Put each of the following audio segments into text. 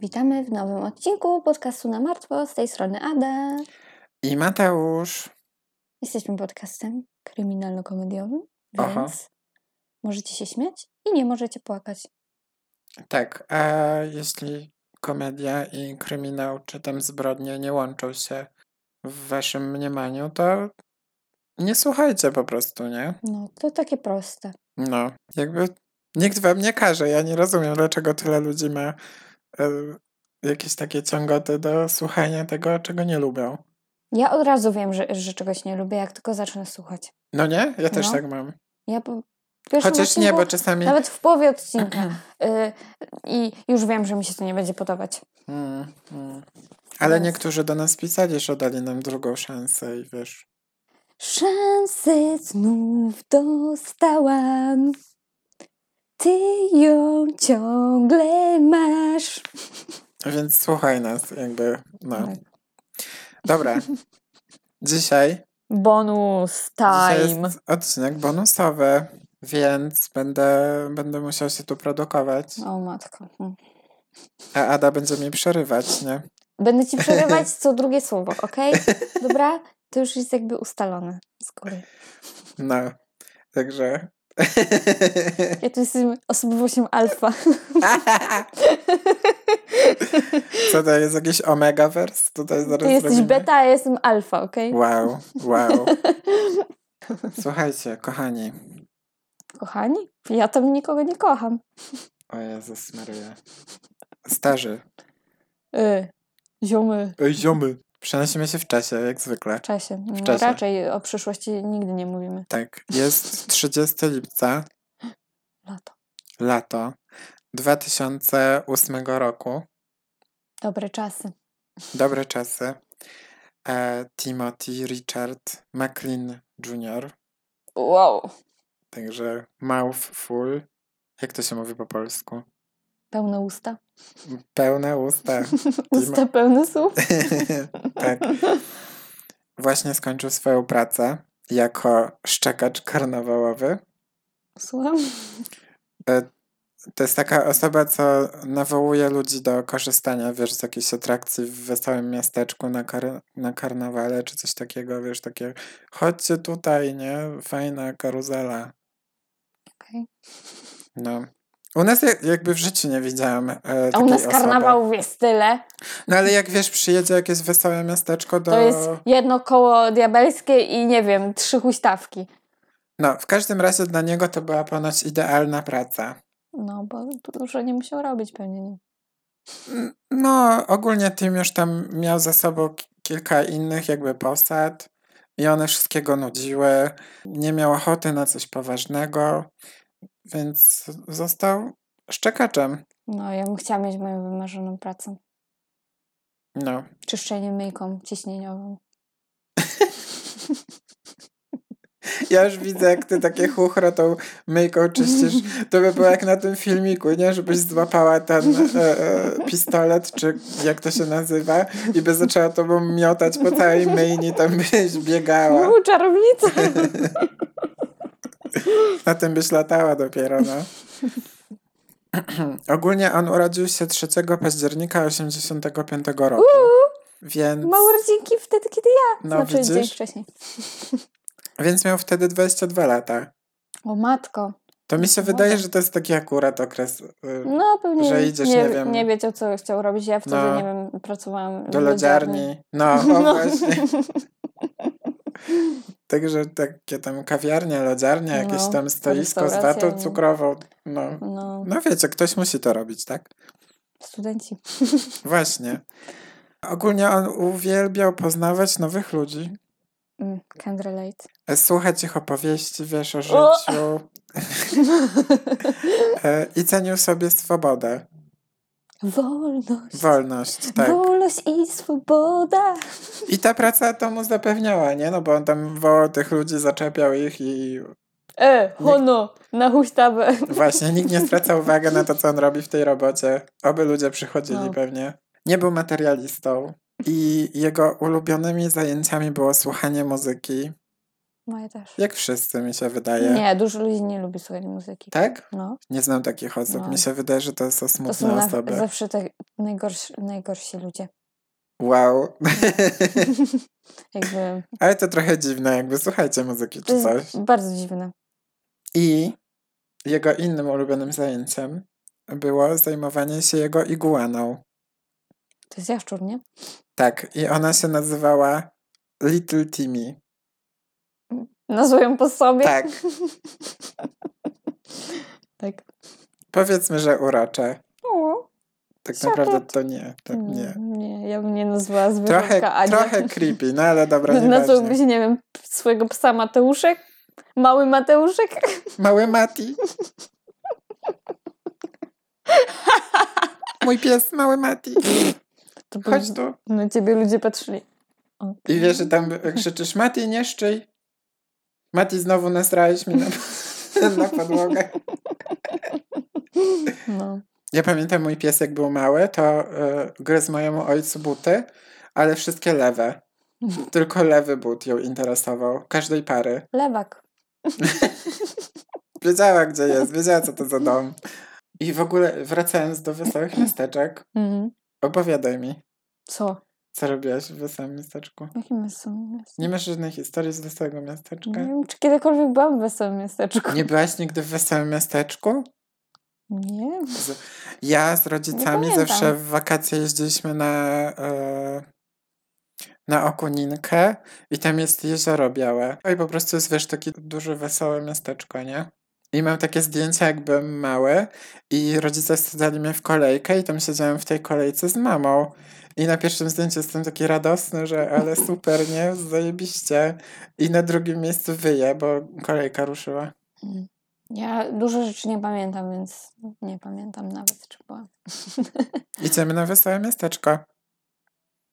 Witamy w nowym odcinku podcastu na martwo. Z tej strony Ada. I Mateusz. Jesteśmy podcastem kryminalno-komediowym, Aha. więc możecie się śmiać i nie możecie płakać. Tak, a jeśli komedia i kryminał, czy tam zbrodnie nie łączą się w waszym mniemaniu, to nie słuchajcie po prostu, nie? No, to takie proste. No, jakby nikt wam nie każe. Ja nie rozumiem, dlaczego tyle ludzi ma e, jakieś takie ciągoty do słuchania tego, czego nie lubią. Ja od razu wiem, że, że czegoś nie lubię, jak tylko zacznę słuchać. No nie? Ja też No. tak mam. Ja po Chociaż nie, odcinku, bo czasami... Nawet w połowie odcinka. y, I już wiem, że mi się to nie będzie podobać. Mm, mm. Ale Więc- niektórzy do nas pisali, że dali nam drugą szansę i wiesz... Szansę znów dostałam. Ty ją ciągle masz. Więc słuchaj nas, jakby, no. Tak. Dobra. Dzisiaj, Bonus dzisiaj time. jest odcinek bonusowy, więc będę, będę musiał się tu produkować, O matko. A Ada będzie mi przerywać, nie? Będę ci przerywać co drugie słowo, okej? Dobra? To już jest jakby ustalone z góry. No, także... Ja tu jestem osobowością alfa. Co to jest, jakiś omega-verse? Tutaj zaraz Ty jesteś robimy? beta, a ja jestem alfa, okej? Wow, wow. Słuchajcie, kochani. Kochani? Ja tam nikogo nie kocham. O Jezus Maria. Starzy. Y, ziomy. Ej, ziomy. Przenosimy się w czasie, jak zwykle. W czasie. No, czasie. Raczej o przyszłości nigdy nie mówimy. Tak, jest 30 lipca, Lato. lato 2008 roku. Dobre czasy. Dobre czasy. E, Timothy Richard McLean Jr., Wow. także mouthful. Jak to się mówi po polsku? Pełne usta. Pełne usta. Usta pełne słów. tak. Właśnie skończył swoją pracę jako szczekacz karnawałowy. Słucham? E, To jest taka osoba, co nawołuje ludzi do korzystania, wiesz, z jakiejś atrakcji w wesołym miasteczku na, kar- na karnawale, czy coś takiego, wiesz, takie chodźcie tutaj, nie? Fajna karuzela. Okej. No. U nas jak, jakby w życiu nie widziałam e, A u nas osoby. karnawałów jest tyle. No ale jak wiesz, przyjedzie jakieś wesołe miasteczko do... To jest jedno koło diabelskie i nie wiem, trzy huśtawki. No, w każdym razie dla niego to była ponoć idealna praca. No, bo dużo nie musiał robić pewnie. Nie. No, ogólnie Tim już tam miał za sobą ki- kilka innych jakby posad i one wszystkiego nudziły. Nie miał ochoty na coś poważnego, więc został szczekaczem. No, ja bym chciała mieć moją wymarzoną pracę. No. Czyszczenie myjką ciśnieniową. Ja już widzę, jak ty takie chuchro tą myjką czyścisz. To by było jak na tym filmiku, nie? Żebyś złapała ten e, e, pistolet, czy jak to się nazywa, i by zaczęła tobą miotać po całej myjni, tam byś biegała. Uuu, czarownica! Na tym byś latała dopiero, no. Ogólnie on urodził się 3 października 85 roku. Więc, Ma urodzinki wtedy, kiedy ja. No, znaczy dzień widzisz? wcześniej. więc miał wtedy 22 lata. O matko. To mi się wydaje, że to jest taki akurat okres y, No pewnie Że idziesz, nie, nie wiem- nie wiedział, co chciał robić. Ja wtedy, No. nie wiem, pracowałam do lodziarni. No, o No. właśnie. Także takie tam kawiarnia, lodziarnia, jakieś No, tam stoisko z watą cukrową. No. No, no wiecie, ktoś musi to robić, tak? studenci. Właśnie. Ogólnie on uwielbiał poznawać nowych ludzi, Mm, can't relate. słuchać ich opowieści, wiesz, o O! życiu e, i cenił sobie swobodę, Wolność. wolność, tak. Wolność i swoboda. I ta praca to mu zapewniała, nie? No bo on tam wołał tych ludzi, zaczepiał ich i E, hono, na huśtawę. właśnie nikt nie zwraca uwagi na to, co on robi w tej robocie. Oby ludzie przychodzili No. pewnie. Nie był materialistą i jego ulubionymi zajęciami było słuchanie muzyki Moje też. Jak wszyscy, mi się wydaje. Nie, dużo ludzi nie lubi słuchać muzyki. Tak? No, Nie znam takich osób. No. Mi się wydaje, że to są to smutne są na, osoby. zawsze te najgorsi, najgorsi ludzie. Wow. Jakby, Ale to trochę dziwne, jakby słuchajcie muzyki to czy coś. bardzo dziwne. I jego innym ulubionym zajęciem było zajmowanie się jego iguaną. To jest jaszczur, nie? Tak, i ona się nazywała Little Timmy. Nazwą po sobie? Tak, tak. powiedzmy, że urocze. O, Tak Siapot. naprawdę to nie, to nie. nie, ja bym nie nazwała zwierzątka Trochę, Ania. trochę creepy, no ale dobra, Nazwałbyś, nieważne. nie wiem, swojego psa Mateuszek? Mały Mateuszek? Mały Mati. Mój pies, mały Mati. To Chodź tu. na ciebie ludzie patrzyli. Okej. I wiesz, że tam krzyczysz, Mati, nie. Mati, znowu nasrałeś mi na, na podłogę. No. Ja pamiętam, mój pies jak był mały, to y, gryzł mojemu ojcu buty, ale wszystkie lewe. Tylko lewy but ją interesował. Każdej pary. Lewak. Wiedziała, gdzie jest, wiedziała, co to za dom. I w ogóle, wracając do wesołych miasteczek, Mhm. opowiadaj mi, Co? Co robiłaś w wesołym miasteczku. Jakim wesołym miasteczku? Nie masz żadnej historii z wesołego miasteczka? Nie wiem, czy kiedykolwiek byłam w wesołym miasteczku. Nie byłaś nigdy w wesołym miasteczku? Nie. Ja z rodzicami zawsze w wakacje jeździliśmy na, e, na Okuninkę i tam jest jezioro białe. I po prostu jest, wiesz, takie duże, wesołe miasteczko, nie? I mam takie zdjęcia, jak byłem mały i rodzice wsadzali mnie w kolejkę i tam siedziałem w tej kolejce z mamą. I na pierwszym zdjęciu jestem taki radosny, że ale super, nie? Zajebiście. I na drugim miejscu wyję, bo kolejka ruszyła. Mm. Ja dużo rzeczy nie pamiętam, więc nie pamiętam nawet, czy byłam. Idziemy na wesołe miasteczko.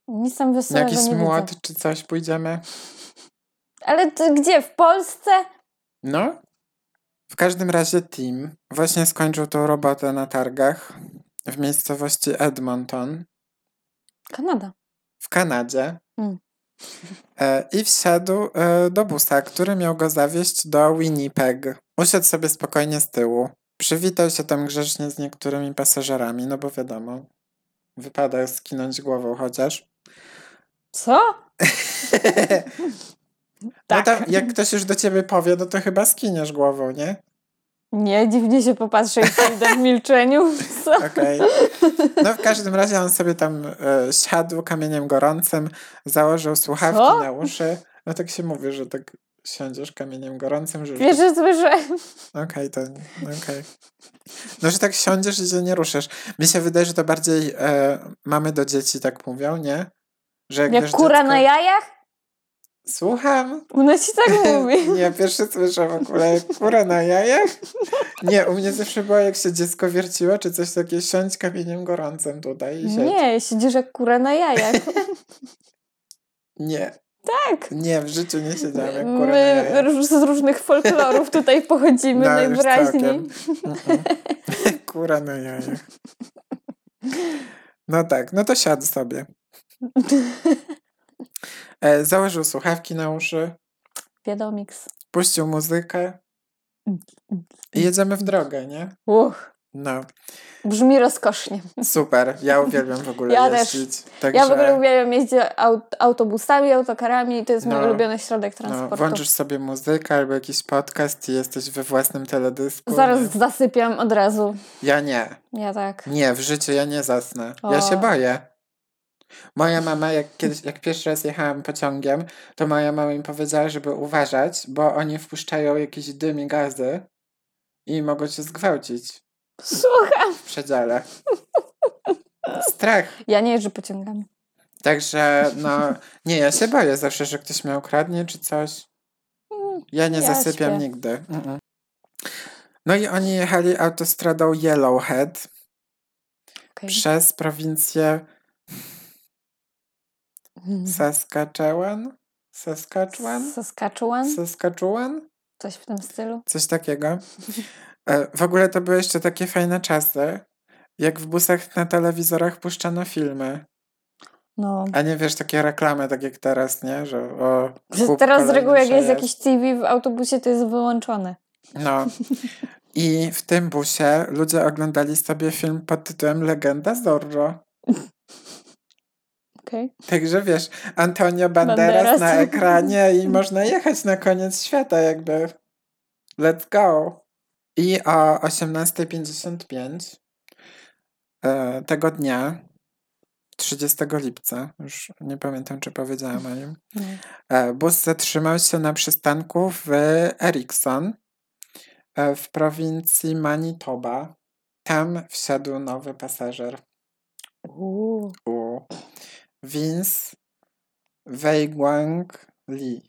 Nic tam wesołego jakiś nie młot widzę. czy coś pójdziemy? Ale to gdzie? W Polsce? No. W każdym razie Tim właśnie skończył tą robotę na targach w miejscowości Edmonton Kanada. w Kanadzie Mm. e, i wsiadł e, do busa, który miał go zawieźć do Winnipeg. Usiadł sobie spokojnie z tyłu. Przywitał się tam grzecznie z niektórymi pasażerami, no bo wiadomo, wypada skinąć głową chociaż. Co? No Tak. to jak ktoś już do ciebie powie, no to chyba skiniesz głową, nie? Nie, dziwnie się popatrzę i pójdę w milczeniu. Okej. No w każdym razie on sobie tam e, siadł kamieniem gorącym, założył słuchawki Co? na uszy. No tak się mówi, że tak siądziesz kamieniem gorącym, że... Pierwsze słyszę. Okej, to... okej. No, że tak siądziesz i się nie ruszysz. Mi się wydaje, że to bardziej e, mamy do dzieci tak mówią, nie? Że jak, Jak wiesz, kura dziecko... na jajach? Słucham? U nas się tak mówi. Nie, pierwszy słyszę w ogóle kura na jajach. Nie, u mnie zawsze było jak się dziecko wierciło, czy coś takie, siądź kamieniem gorącym tutaj i siedź. Nie, siedzisz jak kura na jajach. Nie, Tak. nie, w życiu nie siedziałam jak kura na My jajach. róż- z różnych folklorów tutaj pochodzimy No, najwyraźniej. Mm-mm. Kura na jajach. No tak, no to siadł sobie. E, założył słuchawki na uszy, Wiadomiks. puścił muzykę i jedziemy w drogę, nie? Uch, No, brzmi rozkosznie. super. Ja uwielbiam w ogóle Ja też. jeździć. Także, Ja w ogóle uwielbiam jeździć aut- autobusami, autokarami i to jest mój No. ulubiony środek no, transportu. włączysz sobie muzykę albo jakiś podcast i jesteś we własnym teledysku. Zaraz nie? zasypiam od razu. Ja nie. Ja tak. Nie, w życiu ja nie zasnę. Ja się O. boję. Moja mama, jak kiedyś, jak pierwszy raz jechałam pociągiem, to moja mama mi powiedziała, żeby uważać, bo oni wpuszczają jakiś dym i gazy i mogą cię zgwałcić Słucham. w przedziale. Strach. Ja nie jeżdżę pociągami. Także, no, nie, ja się boję zawsze, że ktoś mnie ukradnie czy coś. Mm, Ja nie Ja zasypiam śpię. nigdy. Mm-mm. No i oni jechali autostradą Yellowhead okej. przez prowincję. Saskatchewan? Saskatchewan? Saskatchewan? Saskatchewan? Coś w tym stylu. Coś takiego. E, W ogóle to były jeszcze takie fajne czasy, jak w busach na telewizorach puszczano filmy. No. A nie wiesz, takie reklamy, tak jak teraz, nie? Że o, teraz z reguły jak jest jakiś TV w autobusie, to jest wyłączone. No. I w tym busie ludzie oglądali sobie film pod tytułem Legenda Zorro. Okej. Także wiesz, Antonio Banderas, Banderas. na ekranie i można jechać na koniec świata, jakby. Let's go. I o 18.55 e, tego dnia, 30 lipca, już nie pamiętam, czy powiedziałam o nim, No. e, bus zatrzymał się na przystanku w Erickson e, w prowincji Manitoba. Tam wsiadł nowy pasażer. Uuu. Vince Weiguang Li.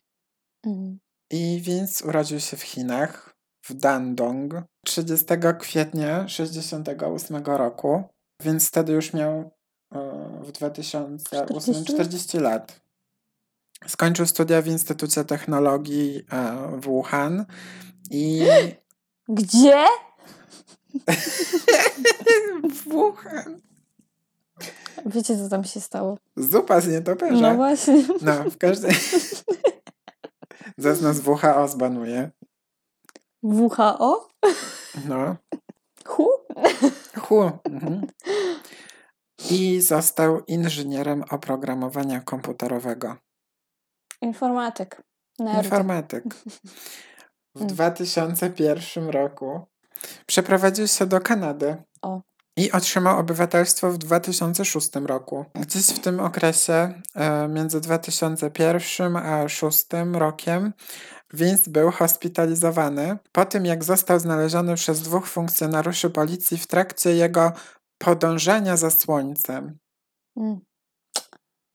Mm. I Vince urodził się w Chinach, w Dandong, 30 kwietnia 68 roku, więc wtedy już miał e, w 2008 40 lat? 40 lat. Skończył studia w Instytucie Technologii e, w Wuhan i Gdzie? w Wuhan. Wiecie, co tam się stało? Zupa z nietoperza. No właśnie. No, w każdej... Zaraz nas WHO zbanuje. WHO? No. Hu? Hu. Mhm. I został inżynierem oprogramowania komputerowego. Informatyk. Nerd. Informatyk. W Mm. 2001 roku przeprowadził się do Kanady. O. I otrzymał obywatelstwo w 2006 roku. Gdzieś w tym okresie, e, między 2001 a 2006 rokiem, Vince był hospitalizowany po tym, jak został znaleziony przez dwóch funkcjonariuszy policji w trakcie jego podążania za słońcem. Mm.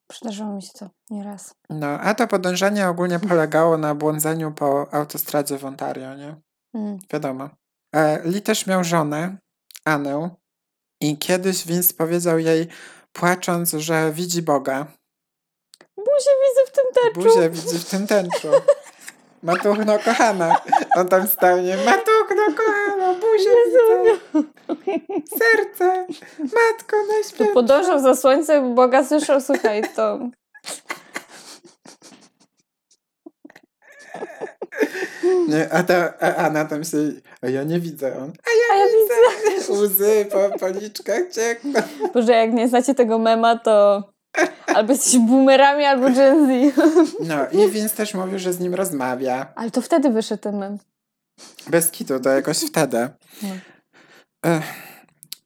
Przydarzyło mi się to nieraz. No, a to podążanie ogólnie polegało na błądzeniu po autostradzie w Ontario, nie? Mm. Wiadomo. E, Lee też miał żonę, Anę, i kiedyś Vince powiedział jej, płacząc, że widzi Boga. Buzię widzę w tym teczu. Buzię widzi w tym tęczu. Matuchno kochana. On tam stał, nie? Matuchno kochana, buzię widzę. Serce. Matko najświętsza. podążał za słońcem, Boga słyszał, słuchaj, to... Nie, a ta a Anna tam się, a ja nie widzę. On, A ja widzę. łzy po policzkach ciekną. Boże, jak nie znacie tego mema, to albo jesteście boomerami, albo Gen Z. No i Vince też mówił, że z nim rozmawia. Ale to wtedy wyszedł ten mem. Bez kitu, to jakoś wtedy. No. Ech,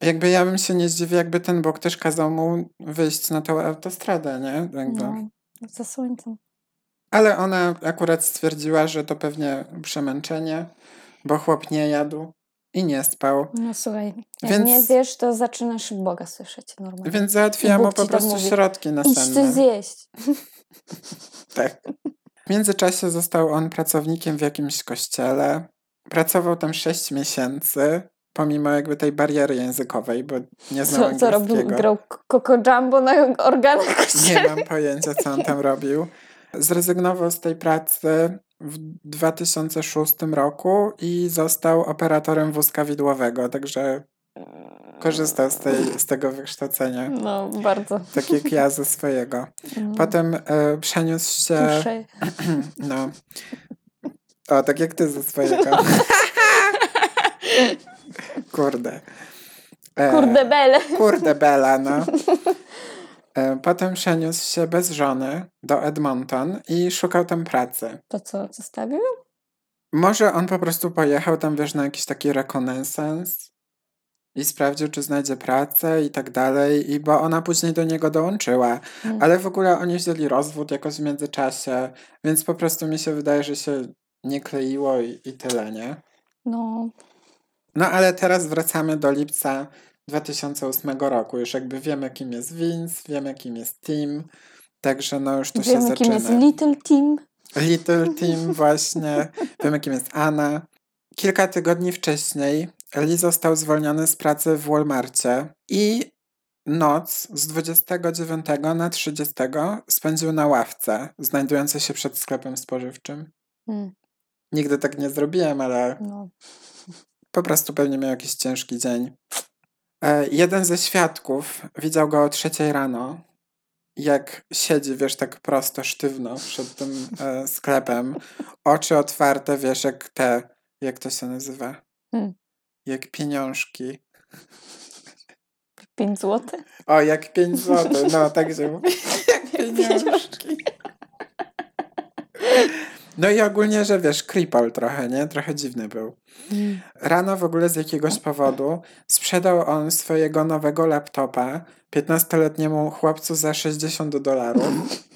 jakby ja bym się nie zdziwił, jakby ten Bóg też kazał mu wyjść na tą autostradę, nie? Jakby. No, za słońcem. Ale ona akurat stwierdziła, że to pewnie przemęczenie, bo chłop nie jadł i nie spał. No słuchaj, jak Więc- nie zjesz, to zaczynasz Boga słyszeć normalnie. Więc załatwiła I mu po tak prostu mówi, środki Idź nasenne. ty zjeść. Tak. W międzyczasie został on pracownikiem w jakimś kościele. Pracował tam 6 miesięcy, pomimo jakby tej bariery językowej, bo nie znał Co, co robił? angielskiego. Grał Coco Jumbo na organach Nie kościelnych? mam pojęcia, co on tam robił. Zrezygnował z tej pracy w 2006 roku i został operatorem wózka widłowego, także korzystał z, tej, z tego wykształcenia, No, bardzo. tak jak ja ze swojego. No. Potem e, przeniósł się... No. O, tak jak ty ze swojego. Kurde. E, Kurde bele. Kurde Bela, no. E, Potem przeniósł się bez żony do Edmonton i szukał tam pracy. To co, zostawił? Może on po prostu pojechał tam, wiesz, na jakiś taki rekonesans i sprawdził, czy znajdzie pracę i tak dalej, i bo ona później do niego dołączyła. Mm. Ale w ogóle oni wzięli rozwód jakoś w międzyczasie, więc po prostu mi się wydaje, że się nie kleiło i, i tyle, nie? No, No ale teraz wracamy do lipca 2008 roku. Już jakby wiemy, kim jest Vince, wiemy, kim jest Tim, także no już to się wiemy zaczyna. kim jest Little Tim. Little Tim właśnie, wiemy, kim jest Anna. Kilka tygodni wcześniej Lee został zwolniony z pracy w Walmarcie i noc z 29 na 30 spędził na ławce, znajdującej się przed sklepem spożywczym. Mm, Nigdy tak nie zrobiłem, ale no. po prostu pewnie miał jakiś ciężki dzień. E, jeden ze świadków widział go o trzeciej rano jak siedzi, wiesz, tak prosto, sztywno przed tym e, sklepem, oczy otwarte, wiesz, jak te, jak to się nazywa? Hmm. Jak pieniążki. 5 zł? O, jak 5 zł, no tak się mówi. Jak pieniążki. No i ogólnie, że wiesz, creeple trochę, nie? Trochę dziwny był. Mm. Rano w ogóle z jakiegoś powodu sprzedał on swojego nowego laptopa 15-letniemu chłopcu za 60 dolarów,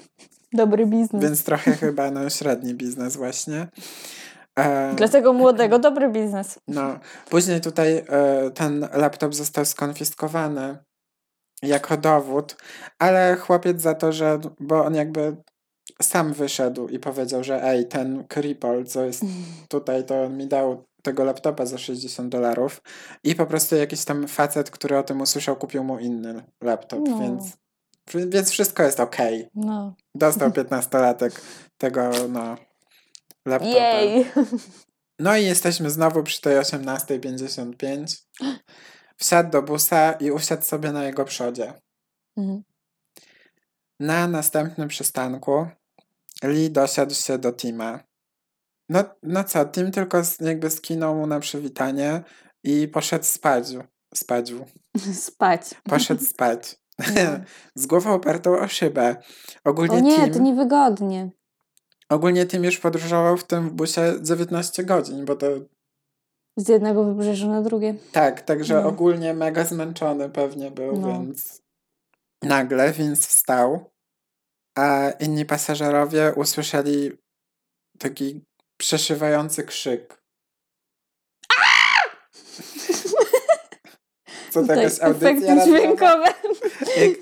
Dobry biznes. więc trochę chyba no, średni biznes właśnie. E, Dla tego młodego dobry biznes. no, później tutaj e, ten laptop został skonfiskowany jako dowód, ale chłopiec za to, że, bo on jakby sam wyszedł i powiedział, że ej, ten cripple, co jest tutaj, to on mi dał tego laptopa za 60 dolarów i po prostu jakiś tam facet, który o tym usłyszał, kupił mu inny laptop, No. więc, więc wszystko jest okej. No. Dostał 15-latek tego, no, laptopa. Jej! No i jesteśmy znowu przy tej 18.55. Wsiadł do busa i usiadł sobie na jego przodzie. Mhm. Na następnym przystanku Lee dosiadł się do Tima. No, no co, Tim tylko jakby skinął mu na przywitanie i poszedł spać. Spać. Spać. Poszedł spać. No. z głową opartą o szybę. Ogólnie O nie, Tim, to niewygodnie. ogólnie Tim już podróżował w tym busie 19 godzin, bo to Z jednego wybrzeża na drugie. Tak, także No. ogólnie mega zmęczony pewnie był, No. więc nagle więc wstał, a inni pasażerowie usłyszeli taki przeszywający krzyk. Co to Tak, jakaś audycja efekty dźwiękowe. Jak,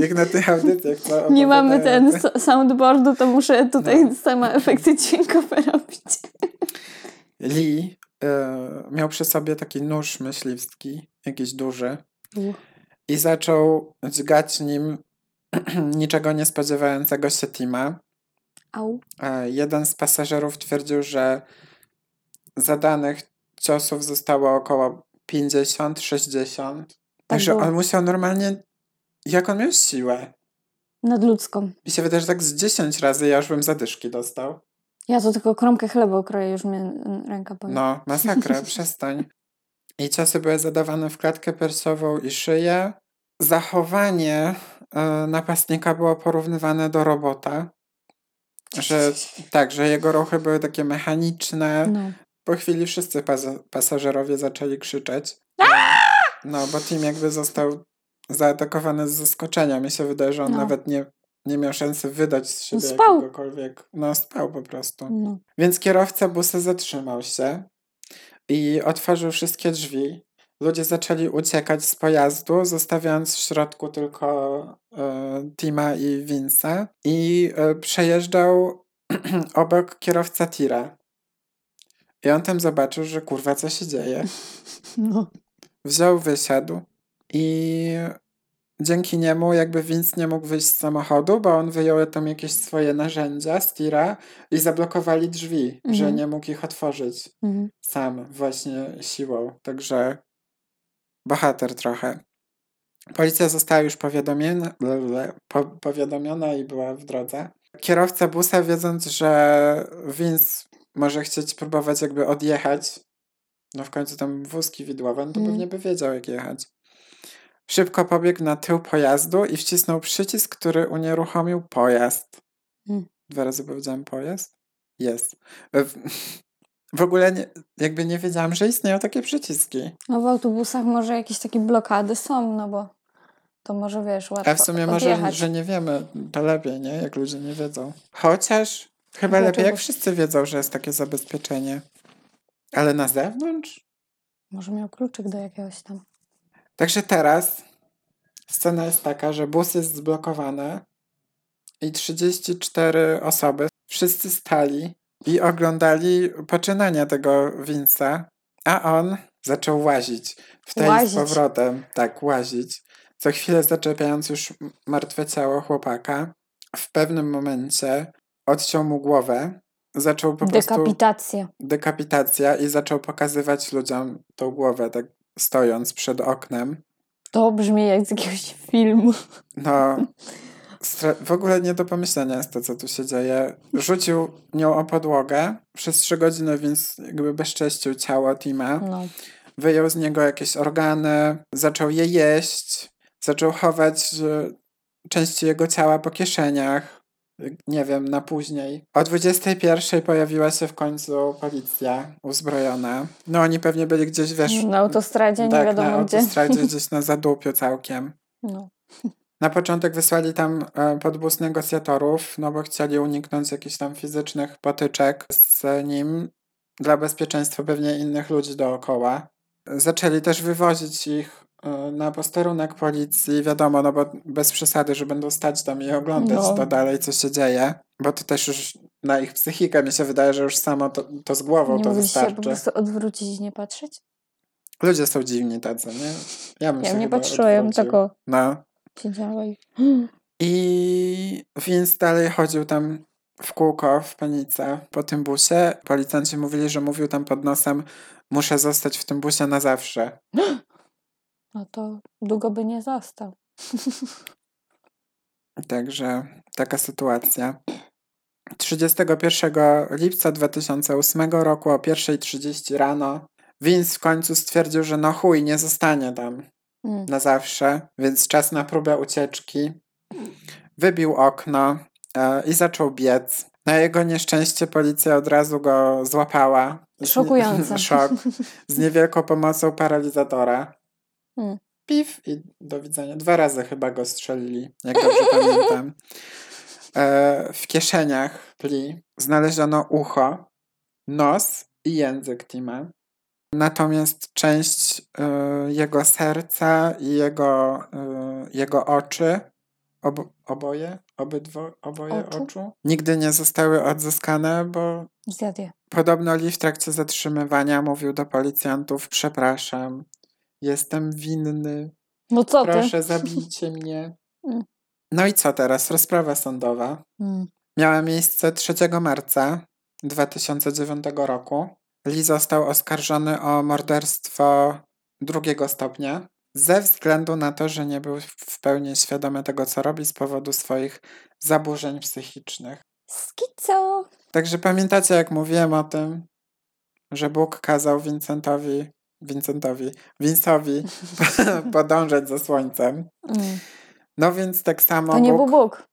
jak na tych audycjach, co Nie mamy ten so- soundboardu, to muszę tutaj No. sama efekty dźwiękowe robić. Lee e, miał przy sobie taki nóż myśliwski, jakiś duży, i zaczął dźgać nim niczego nie spodziewającego się Tima. Au. E, Jeden z pasażerów twierdził, że zadanych ciosów zostało około 50-60. Także było. on musiał normalnie. Jak on miał siłę? Nadludzką. Mi się wydaje, że tak z 10 razy ja już bym zadyszki dostał. Ja to tylko kromkę chleba okroję, już mnie ręka boli. No, masakra, przestań. I ciosy były zadawane w klatkę piersiową i szyję. Zachowanie e, napastnika było porównywane do robota. Że tak, że jego ruchy były takie mechaniczne. No. Po chwili wszyscy pas- pasażerowie zaczęli krzyczeć. No, bo Tim jakby został zaatakowany z zaskoczenia. Mi się wydaje, że on No. nawet nie, nie miał szansy wydać z siebie spał. jakiegokolwiek. No, spał po prostu. No. Więc kierowca busa zatrzymał się i otworzył wszystkie drzwi. Ludzie zaczęli uciekać z pojazdu, zostawiając w środku tylko e, Tima i Vince'a. I e, przejeżdżał obok kierowca tira. I on tam zobaczył, że kurwa, co się dzieje. No. Wziął, wysiadł i dzięki niemu jakby Vince nie mógł wyjść z samochodu, bo on wyjął tam jakieś swoje narzędzia z tira i zablokowali drzwi, że Mhm. nie mógł ich otworzyć Mhm. sam właśnie siłą. Także bohater trochę. Policja została już powiadomiona, po, powiadomiona i była w drodze. Kierowca busa, wiedząc, że Vince może chcieć próbować jakby odjechać, no w końcu tam wózki widłowe, no to Mm. pewnie by wiedział jak jechać. Szybko pobiegł na tył pojazdu i wcisnął przycisk, który unieruchomił pojazd. Mm. Dwa razy powiedziałem pojazd? Jest. W, ogóle nie, jakby nie wiedziałam, że istnieją takie przyciski. no w autobusach może jakieś takie blokady są, no bo to może wiesz, łatwo A w sumie może, odjechać. że nie wiemy, to lepiej, nie? Jak ludzie nie wiedzą. Chociaż chyba Dlaczego? lepiej, jak wszyscy wiedzą, że jest takie zabezpieczenie. Ale na zewnątrz? Może miał kluczyk do jakiegoś tam. Także teraz scena jest taka, że bus jest zblokowany i 34 osoby, wszyscy stali i oglądali poczynania tego Vince'a, a on zaczął łazić. W tej Łazić. z powrotem. Tak, łazić. Co chwilę zaczepiając już martwe ciało chłopaka. W pewnym momencie odciął mu głowę. Zaczął po prostu Dekapitacja. dekapitacja i zaczął pokazywać ludziom tą głowę, tak stojąc przed oknem. To brzmi jak z jakiegoś filmu. No, w ogóle nie do pomyślenia jest to, co tu się dzieje. Rzucił nią o podłogę przez trzy godziny, więc jakby bezcześcił ciało Tima. No. Wyjął z niego jakieś organy, zaczął je jeść, zaczął chować części jego ciała po kieszeniach. Nie wiem, na później. O 21 pojawiła się w końcu policja uzbrojona. No oni pewnie byli gdzieś, wiesz... Na autostradzie, nie tak, wiadomo na gdzie. autostradzie, gdzieś na zadupiu całkiem. No. Na początek wysłali tam e, podbóz negocjatorów, no bo chcieli uniknąć jakichś tam fizycznych potyczek z nim dla bezpieczeństwa pewnie innych ludzi dookoła. Zaczęli też wywozić ich e, na posterunek policji, wiadomo, no bo bez przesady, że będą stać tam i oglądać No. to dalej, co się dzieje, bo to też już na ich psychikę mi się wydaje, że już samo to, to z głową Nie to mogliście się po wystarczy. prostu odwrócić i nie patrzeć? Ludzie są dziwni tacy, nie? Ja bym Ja się nie chyba patrzyłem, odwrócił. tylko No. Siedziała i... Vince dalej chodził tam w kółko, w panice po tym busie. Policjanci mówili, że mówił tam pod nosem muszę zostać w tym busie na zawsze. No to długo by nie został. Także taka sytuacja. 31 lipca 2008 roku o 1.30 rano Vince w końcu stwierdził, że no chuj, nie zostanie tam Mm. na zawsze, więc czas na próbę ucieczki. Wybił okno e, i zaczął biec. Na jego nieszczęście policja od razu go złapała. Szokujące. Szok. Z niewielką pomocą paralizatora. Mm. Pif i do widzenia. Dwa razy chyba go strzelili, jak dobrze pamiętam. E, w kieszeniach pli znaleziono ucho, nos i język Tima. Natomiast część e, jego serca i jego, e, jego oczy, ob, oboje, obydwo, oboje Oczu? oczu, nigdy nie zostały odzyskane, bo. Podobno Lee w trakcie zatrzymywania mówił do policjantów: Przepraszam, jestem winny, No co ty? proszę zabijcie mnie. Mm. No i co teraz? Rozprawa sądowa Mm. miała miejsce 3 marca 2009 roku. Lee został oskarżony o morderstwo drugiego stopnia ze względu na to, że nie był w pełni świadomy tego, co robi z powodu swoich zaburzeń psychicznych. Skico. Także pamiętacie, jak mówiłem o tym, że Bóg kazał Vincentowi, Vincentowi, Vince'owi podążać za słońcem. Mm. No więc tak samo To nie Bóg... był Bóg.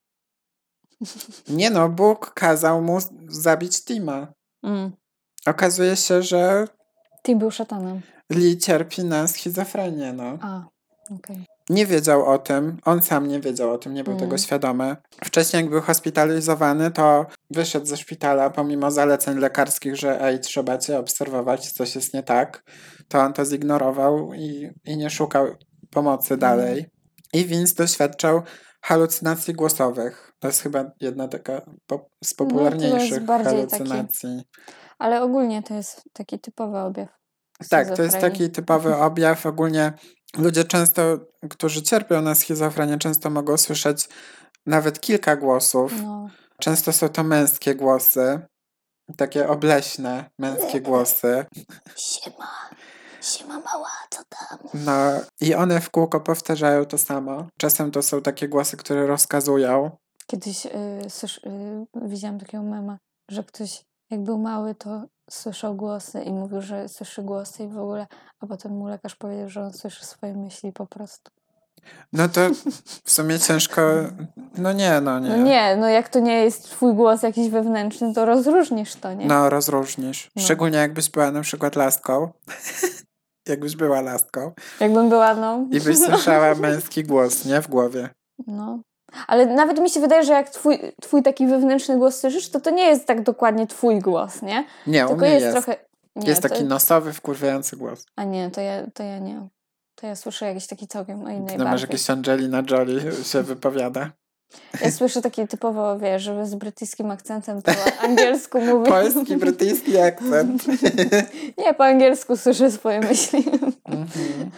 Nie no, Bóg kazał mu zabić Tima. Mm. Okazuje się, że Ty był szatanem. Lee cierpi na schizofrenię, no. A, okej. Nie wiedział o tym, on sam nie wiedział o tym, nie był Mm. tego świadomy. Wcześniej, jak był hospitalizowany, to wyszedł ze szpitala pomimo zaleceń lekarskich, że ej, trzeba cię obserwować, coś jest nie tak. To on to zignorował i, i nie szukał pomocy dalej. I Vince doświadczał halucynacji głosowych. To jest chyba jedna taka po, z No, popularniejszych jest bardziej taki halucynacji. Ale ogólnie to jest taki typowy objaw. Tak, to jest taki typowy objaw. Ogólnie ludzie często, którzy cierpią na schizofrenię, często mogą słyszeć nawet kilka głosów. No. Często są to męskie głosy, takie obleśne męskie głosy. Siema. Siema mała, co tam? No i one w kółko powtarzają to samo. Czasem to są takie głosy, które rozkazują. Kiedyś y, słysz, y, widziałam takiego mema, że ktoś jak był mały, to słyszał głosy i mówił, że słyszy głosy i w ogóle, a potem mu lekarz powiedział, że on słyszy swoje myśli po prostu. No to w sumie ciężko. No nie, no nie. No nie, no jak to nie jest twój głos jakiś wewnętrzny, to rozróżnisz to, nie? No, rozróżnisz. No. Szczególnie jakbyś była na przykład laską. jakbyś była laską. Jakbym była, no. I byś słyszała męski głos, nie? W głowie. No. Ale nawet mi się wydaje, że jak twój, twój taki wewnętrzny głos słyszysz, to to nie jest tak dokładnie twój głos, nie? Nie, Tylko jest, jest. trochę... Nie, jest to- taki nosowy, wkurwiający głos. A nie, to ja, to ja nie. To ja słyszę jakiś taki całkiem o innej No masz jakieś Angelina Jolie się wypowiada. Ja słyszę taki typowo, wiesz, żeby z brytyjskim akcentem po angielsku mówi. Polski, brytyjski akcent. Nie, po angielsku słyszę swoje myśli. Mhm.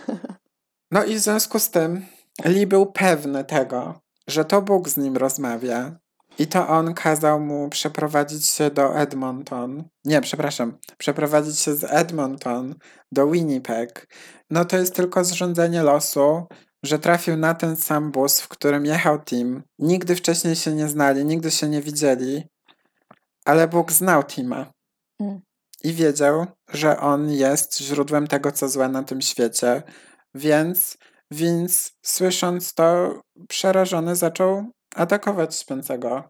No i w związku z tym Lee był pewny tego, że to Bóg z nim rozmawia. I to on kazał mu przeprowadzić się do Edmonton. Nie, przepraszam, przeprowadzić się z Edmonton do Winnipeg. No to jest tylko zrządzenie losu, że trafił na ten sam bus, w którym jechał Tim. Nigdy wcześniej się nie znali, nigdy się nie widzieli, ale Bóg znał Tima. Mm. I wiedział, że on jest źródłem tego, co złe na tym świecie. Więc Vince, słysząc to, przerażony zaczął atakować śpiącego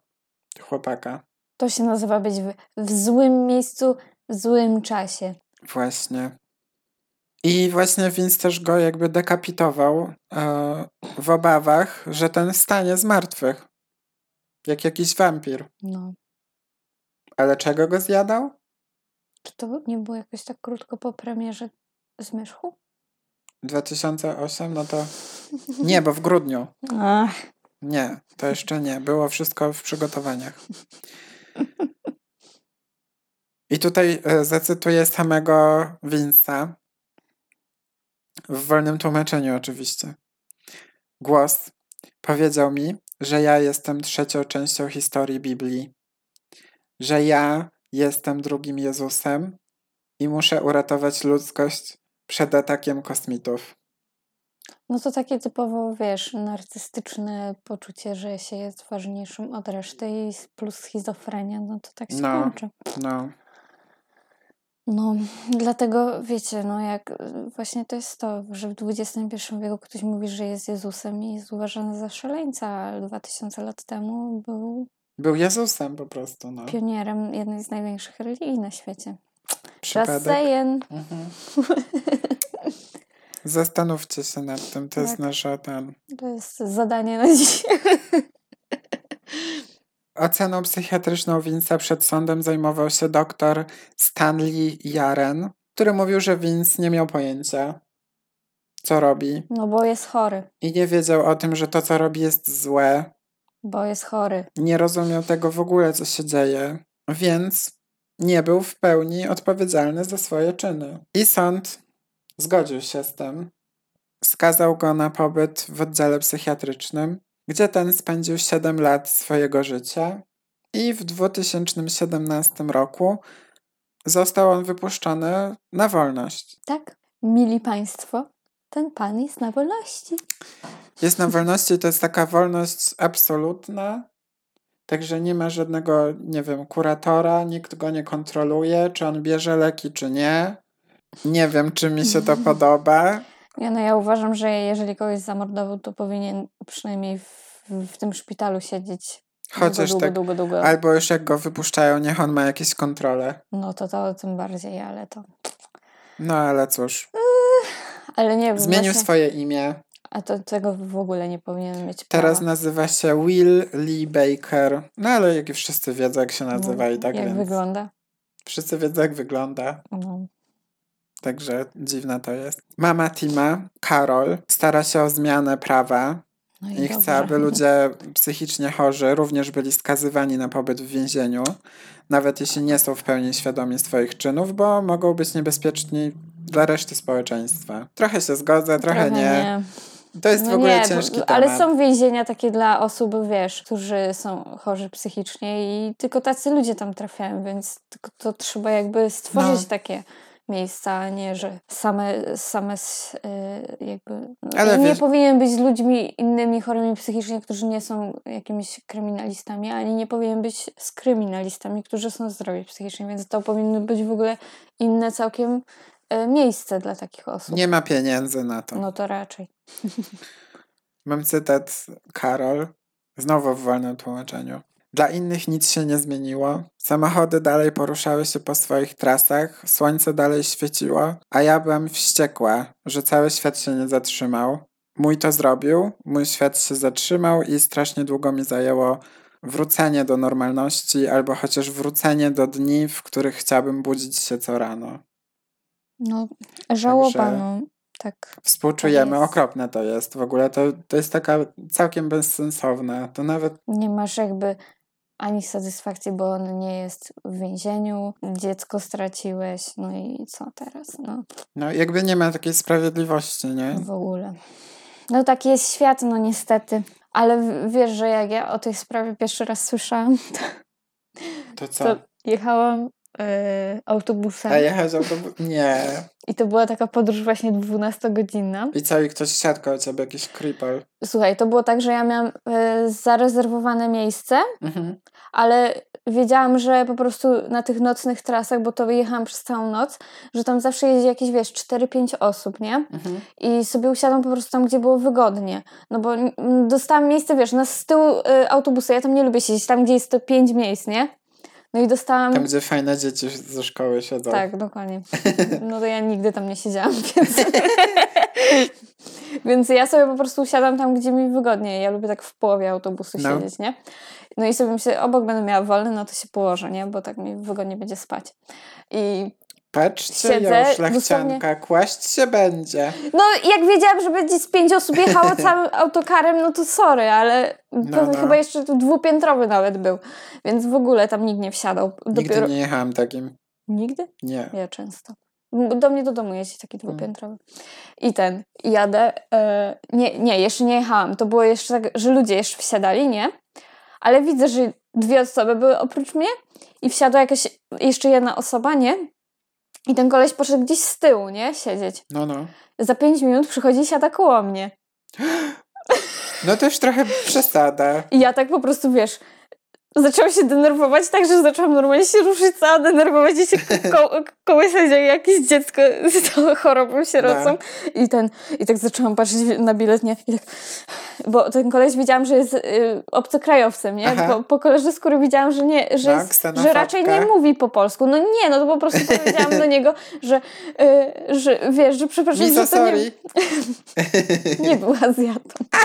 chłopaka. To się nazywa być w, w złym miejscu, w złym czasie. Właśnie. I właśnie Vince też go jakby dekapitował e, w obawach, że ten stanie z martwych. Jak jakiś wampir. No. Ale czego go zjadał? Czy to nie było jakoś tak krótko po premierze Zmierzchu? 2008, no to nie, bo w grudniu. Ach, Nie, to jeszcze nie. Było wszystko w przygotowaniach. I tutaj e, zacytuję samego Vince'a. W wolnym tłumaczeniu oczywiście. Głos powiedział mi, że ja jestem trzecią częścią historii Biblii. Że ja jestem drugim Jezusem i muszę uratować ludzkość przed atakiem kosmitów. no to takie typowo, wiesz, narcystyczne poczucie, że się jest ważniejszym od reszty i plus schizofrenia, no to tak się No. kończy. No, No, dlatego wiecie, no jak właśnie to jest to, że w XXI wieku ktoś mówi, że jest Jezusem i jest uważany za szaleńca, a 2000 lat temu był był Jezusem po prostu, no. pionierem jednej z największych religii na świecie. Just Przypadek. saying. Mhm. Zastanówcie się nad tym, to jest Tak. nasza ten. To jest zadanie na dzisiaj. Oceną psychiatryczną Vince'a przed sądem zajmował się doktor Stanley Jaren, który mówił, że Vince nie miał pojęcia, co robi No bo jest chory, i nie wiedział o tym, że to, co robi, jest złe. bo jest chory. Nie rozumiał tego w ogóle, co się dzieje, więc nie był w pełni odpowiedzialny za swoje czyny. I sąd zgodził się z tym. Skazał go na pobyt w oddziale psychiatrycznym, gdzie ten spędził 7 lat swojego życia i w 2017 roku został on wypuszczony na wolność. Tak? Mili Państwo, ten pan jest na wolności. Jest na wolności to jest taka wolność absolutna, także nie ma żadnego, nie wiem, kuratora, nikt go nie kontroluje, czy on bierze leki, czy nie. Nie wiem, czy mi się to podoba. Ja, no ja uważam, że jeżeli kogoś zamordował, to powinien przynajmniej w, w tym szpitalu siedzieć Chociaż długo, tak. długo, długo, długo. Albo już jak go wypuszczają, niech on ma jakieś kontrole. No to to tym bardziej, ale to... No ale cóż, Ale nie wiem, zmienił właśnie, swoje imię. A to tego w ogóle nie powinien mieć Teraz prawa. nazywa się Will Lee Baker. No ale jak wszyscy wiedzą, jak się nazywa i tak Jak więc. wygląda. Wszyscy wiedzą, jak wygląda. No. Także dziwne to jest. Mama Tima, Karol, stara się o zmianę prawa No i, i chce, aby ludzie psychicznie chorzy również byli skazywani na pobyt w więzieniu, nawet jeśli nie są w pełni świadomi swoich czynów, bo mogą być niebezpieczni dla reszty społeczeństwa. Trochę się zgodzę, trochę, nie. To jest No w ogóle nie, ciężki temat. ale są więzienia takie dla osób, wiesz, którzy są chorzy psychicznie i tylko tacy ludzie tam trafiają, więc tylko to trzeba jakby stworzyć No. takie miejsca, a nie, że same, same y, jakby... no, Ale nie wiesz- powinien być z ludźmi innymi chorymi psychicznie, którzy nie są jakimiś kryminalistami, ani nie powinien być z kryminalistami, którzy są zdrowi psychicznie, więc to powinno być w ogóle inne całkiem miejsce dla takich osób. Nie ma pieniędzy na to. No to raczej. Mam cytat Karol, znowu w wolnym tłumaczeniu. Dla innych nic się nie zmieniło. Samochody dalej poruszały się po swoich trasach, słońce dalej świeciło, a ja byłam wściekła, że cały świat się nie zatrzymał. Mój to zrobił, mój świat się zatrzymał i strasznie długo mi zajęło wrócenie do normalności, albo chociaż wrócenie do dni, w których chciałabym budzić się co rano. No, żałoba, no. Tak. Współczujemy, jest. okropne to jest. W ogóle to, to jest taka całkiem bezsensowne. To nawet Nie masz jakby ani satysfakcji, bo on nie jest w więzieniu, dziecko straciłeś, no i co teraz? No, No, jakby nie ma takiej sprawiedliwości, nie? w ogóle. No taki jest świat, no niestety. Ale wiesz, że jak ja o tej sprawie pierwszy raz słyszałam, To co? to jechałam e, autobusem A jechać autobus? Nie. i to była taka podróż właśnie 12-godzinna. I co, i ktoś siadł koło ciebie, jakiś creeper. Słuchaj, to było tak, że ja miałam e, zarezerwowane miejsce, Mhm. ale wiedziałam, że po prostu na tych nocnych trasach, bo to jechałam przez całą noc, że tam zawsze jeździ jakieś, wiesz, 4-5 osób, nie? Mhm. I sobie usiadłam po prostu tam, gdzie było wygodnie. No bo dostałam miejsce, wiesz, na z tyłu y, autobusu. Ja tam nie lubię siedzieć, tam, gdzie jest to 5 miejsc, nie? No i dostałam... Tam, gdzie fajne dzieci ze szkoły siedzą. Tak, dokładnie. No to ja nigdy tam nie siedziałam, więc... więc ja sobie po prostu usiadłam tam, gdzie mi wygodniej. Ja lubię tak w połowie autobusu No. siedzieć, nie? No i sobie myślę, obok będę miała wolny, no to się położę, nie? Bo tak mi wygodnie będzie spać. I Patrzcie, Siedzę, już szlachcianka, kłaść się będzie. No, jak wiedziałam, że będzie z pięć osób jechało całym autokarem, no to sorry, ale No, no. chyba jeszcze tu dwupiętrowy nawet był. Więc w ogóle tam nikt nie wsiadał. Nigdy nie jechałam takim. Nigdy? Nie. Ja często. Do mnie do domu jeździ taki Mm. dwupiętrowy. I ten, jadę. E, nie, nie, jeszcze nie jechałam. To było jeszcze tak, że ludzie jeszcze wsiadali, nie? Ale widzę, że dwie osoby były oprócz mnie i wsiadła jakaś jeszcze jedna osoba, nie? I ten koleś poszedł gdzieś z tyłu, nie? Siedzieć. No, no. Za pięć minut przychodzi i siada koło mnie. No to już trochę przesada. I ja tak po prostu, wiesz, zaczęłam się denerwować tak, że zaczęłam normalnie się ruszyć cała, denerwować i się ko- kołysać jak jakieś dziecko z tą chorobą sierocą. I ten, i tak zaczęłam patrzeć na bilet, nie? I tak, bo ten koleś widziałam, że jest y, obcokrajowcem, nie? Aha. Po, po kolorze skóry widziałam, że nie, że, No, jest, że raczej nie mówi po polsku. No nie, no to po prostu powiedziałam do niego, że, y, że wiesz, że przepraszam, Misa, że to nie, sorry. nie był Azjatą.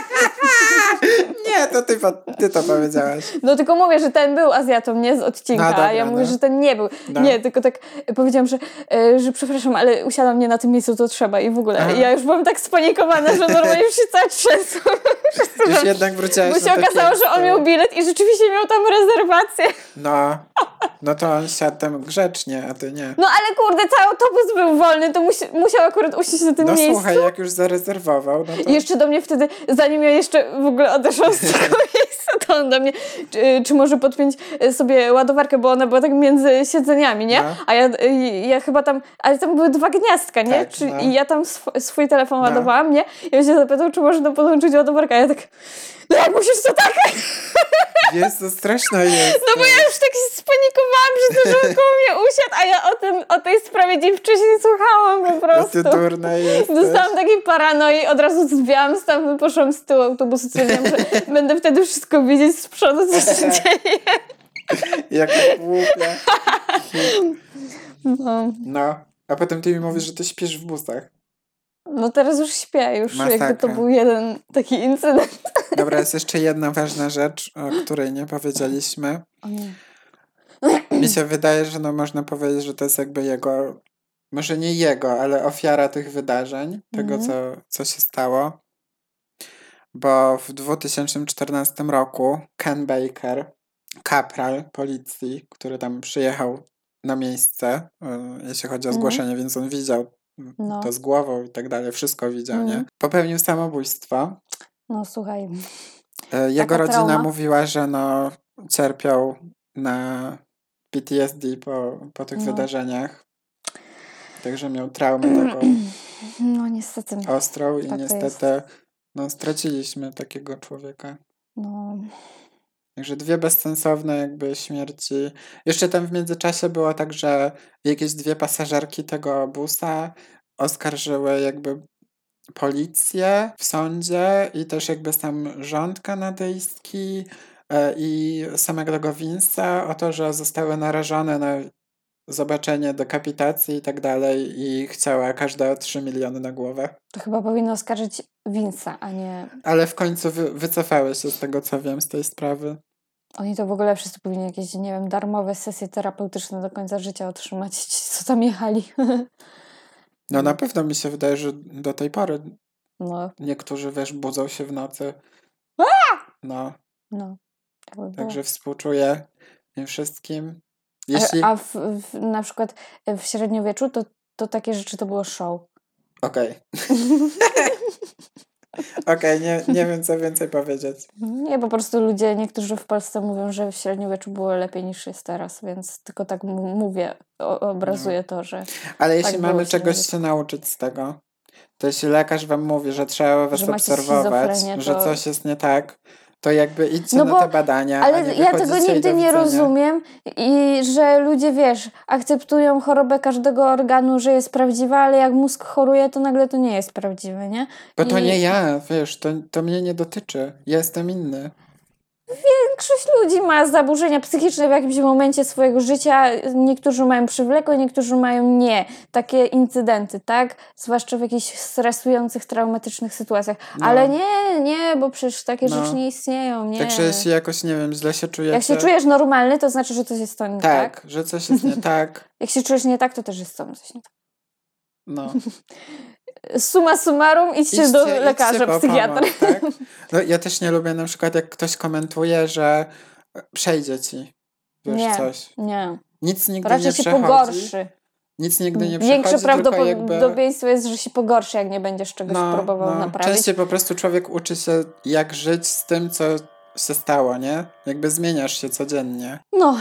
Nie, to ty, ty to powiedziałaś. No tylko mówię, że ten był Azjatą, nie z odcinka, No, dobra, a ja mówię, no. że ten nie był. No. Nie, tylko tak powiedziałam, że, e, że przepraszam, ale usiadłam nie na tym miejscu, to trzeba i w ogóle. Aha. Ja już byłam tak spanikowana, że normalnie już się cała trzęsła. Już jednak wróciłaś Bo na się okazało, że on miał bilet i rzeczywiście miał tam rezerwację. No, no to on siadł tam grzecznie, a ty nie. No ale kurde, cały autobus był wolny, to musi, musiał akurat usiąść na tym No miejscu. słuchaj, jak już zarezerwował, no to... I jeszcze do mnie wtedy, zanim ja jeszcze w ogóle odeszłam z tego miejsca, to on do mnie, czy, czy może podpiąć e, sobie ładowarkę, bo ona była tak między siedzeniami, nie? No. A ja, y, ja chyba tam, ale tam były dwa gniazdka, nie? Tak, czy, no. I ja tam sw- swój telefon No. ładowałam, nie? I on się zapytał, czy można podłączyć ładowarkę, a ja tak, no jak musisz to tak? Jezu, straszna jest. No bo ja już tak się spanikowałam, że to, koło mnie usiadł, a ja o, tym, o tej sprawie dzień wcześniej słuchałam po No prostu. durna jesteś. Dostałam takiej paranoi, od razu zwiałam stamtąd, poszłam z tyłu autobusu, stwierdziłam, że będę wtedy wszystko widzieć z przodu, co się dzieje. Jak głupia. No. No, a potem ty mi mówisz, że ty śpisz w busach. No teraz już śpię, już jakby to Masakra. był jeden taki incydent. Dobra, jest jeszcze jedna ważna rzecz, o której nie powiedzieliśmy. O nie. Mi się wydaje, że no można powiedzieć, że to jest jakby jego, może nie jego, ale ofiara tych wydarzeń, tego Mhm. co, co się stało. Bo w 2014 roku Ken Baker, kapral policji, który tam przyjechał na miejsce, y, jeśli chodzi o Mhm. zgłoszenie, więc on widział No. to z głową i tak dalej, wszystko widział, nie? Mhm. Popełnił samobójstwo. No słuchaj, E, Jego Taka rodzina trauma. mówiła, że no cierpiał na PTSD po, po tych No. wydarzeniach. Także miał traumę taką no niestety, ostrą i Tak niestety no, straciliśmy takiego człowieka. no, Także dwie bezsensowne jakby śmierci. Jeszcze tam w międzyczasie było tak, że jakieś dwie pasażerki tego busa oskarżyły jakby policję w sądzie i też jakby sam rząd kanadyjski e, i samego tego Vince'a o to, że zostały narażone na zobaczenie dekapitacji i tak dalej i chciała każda 3 miliony na głowę. to chyba powinno oskarżyć Vince'a, a nie... Ale w końcu wy, wycofały się z tego, co wiem, z tej sprawy. Oni to w ogóle wszyscy powinni jakieś, nie wiem, darmowe sesje terapeutyczne do końca życia otrzymać, ci, co tam jechali. No na pewno mi się wydaje, że do tej pory No, niektórzy, wiesz, budzą się w nocy. No, no. Tak było. także współczuję tym wszystkim. A- Jeśli... A w, w, na przykład w średniowieczu to, to takie rzeczy to było show. Okej. Okej, nie, nie wiem co więcej powiedzieć. Nie, po prostu ludzie, niektórzy w Polsce mówią, że w średniowieczu było lepiej niż jest teraz, więc tylko tak mówię, obrazuję to, że Ale jeśli Tak mamy czegoś się nauczyć z tego, to jeśli lekarz wam mówi, że trzeba was Że obserwować, że coś jest nie tak, to jakby idźcie No na bo- te badania. Ale nie ja tego nigdy nie rozumiem i że ludzie, wiesz, akceptują chorobę każdego organu, że jest prawdziwa, ale jak mózg choruje, to nagle to nie jest prawdziwe, nie? Bo to I- nie ja, wiesz, to, to mnie nie dotyczy. Ja jestem inny. Większość ludzi ma zaburzenia psychiczne w jakimś momencie swojego życia. Niektórzy mają przywlekłe, niektórzy mają nie. Takie incydenty, tak? Zwłaszcza w jakichś stresujących, traumatycznych sytuacjach. No. Ale nie, nie, bo przecież takie No. rzeczy nie istnieją, nie. Także jeśli jakoś, nie wiem, źle się czujecie... Jak się czujesz normalny, to znaczy, że coś jest to nie tak. Tak, że coś jest nie tak. Jak się czujesz nie tak, to też jest to coś nie tak. No. Suma summarum, idźcie, do Idźcie- lekarza, idźcie psychiatry. Pomoc, tak? no, ja też nie lubię na przykład, jak ktoś komentuje, że przejdzie ci. Wiesz, Nie. coś. Nie, Nic nigdy raczej nie się przechodzi. pogorszy. Nic nigdy nie Większe przechodzi, jakby... prawdopodobieństwo jest, że się pogorszy, jak nie będziesz czegoś próbował naprawić. Częściej po prostu człowiek uczy się, jak żyć z tym, co się stało, nie? Jakby zmieniasz się codziennie. No,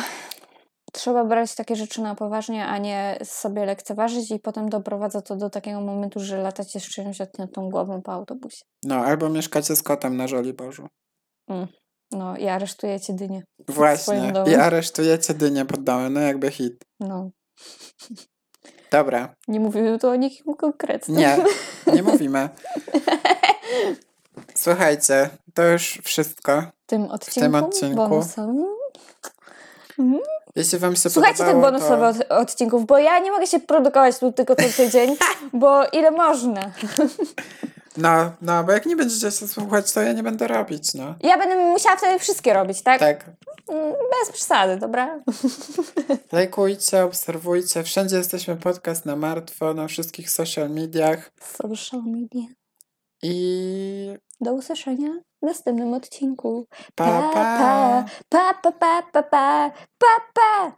trzeba brać takie rzeczy na poważnie, a nie sobie lekceważyć i potem doprowadza to do takiego momentu, że latacie z czymś odciętą głową po autobusie. No, albo mieszkacie z kotem na Żoliborzu. No i aresztujecie dynię. Właśnie. I aresztujecie dynię pod domem, no jakby hit. No, Dobra. nie mówimy tu o nikim konkretnym. Nie, nie mówimy. Słuchajcie, to już wszystko. W tym odcinku, odcinku. bonusowym. Jeśli wam się Słuchajcie tych bonusowych to... od- odcinków, bo ja nie mogę się produkować tu tylko co tydzień, bo ile można. No, no, bo jak nie będziecie się słuchać, to ja nie będę robić, no. Ja będę musiała wtedy wszystkie robić, tak? Tak. Mm, Bez przesady, dobra? Lajkujcie, obserwujcie. Wszędzie jesteśmy podcast na martwo, na wszystkich social mediach. Social media. I Do usłyszenia w następnym odcinku. pa, pa. pa, pa, pa, pa, pa, pa, pa, pa.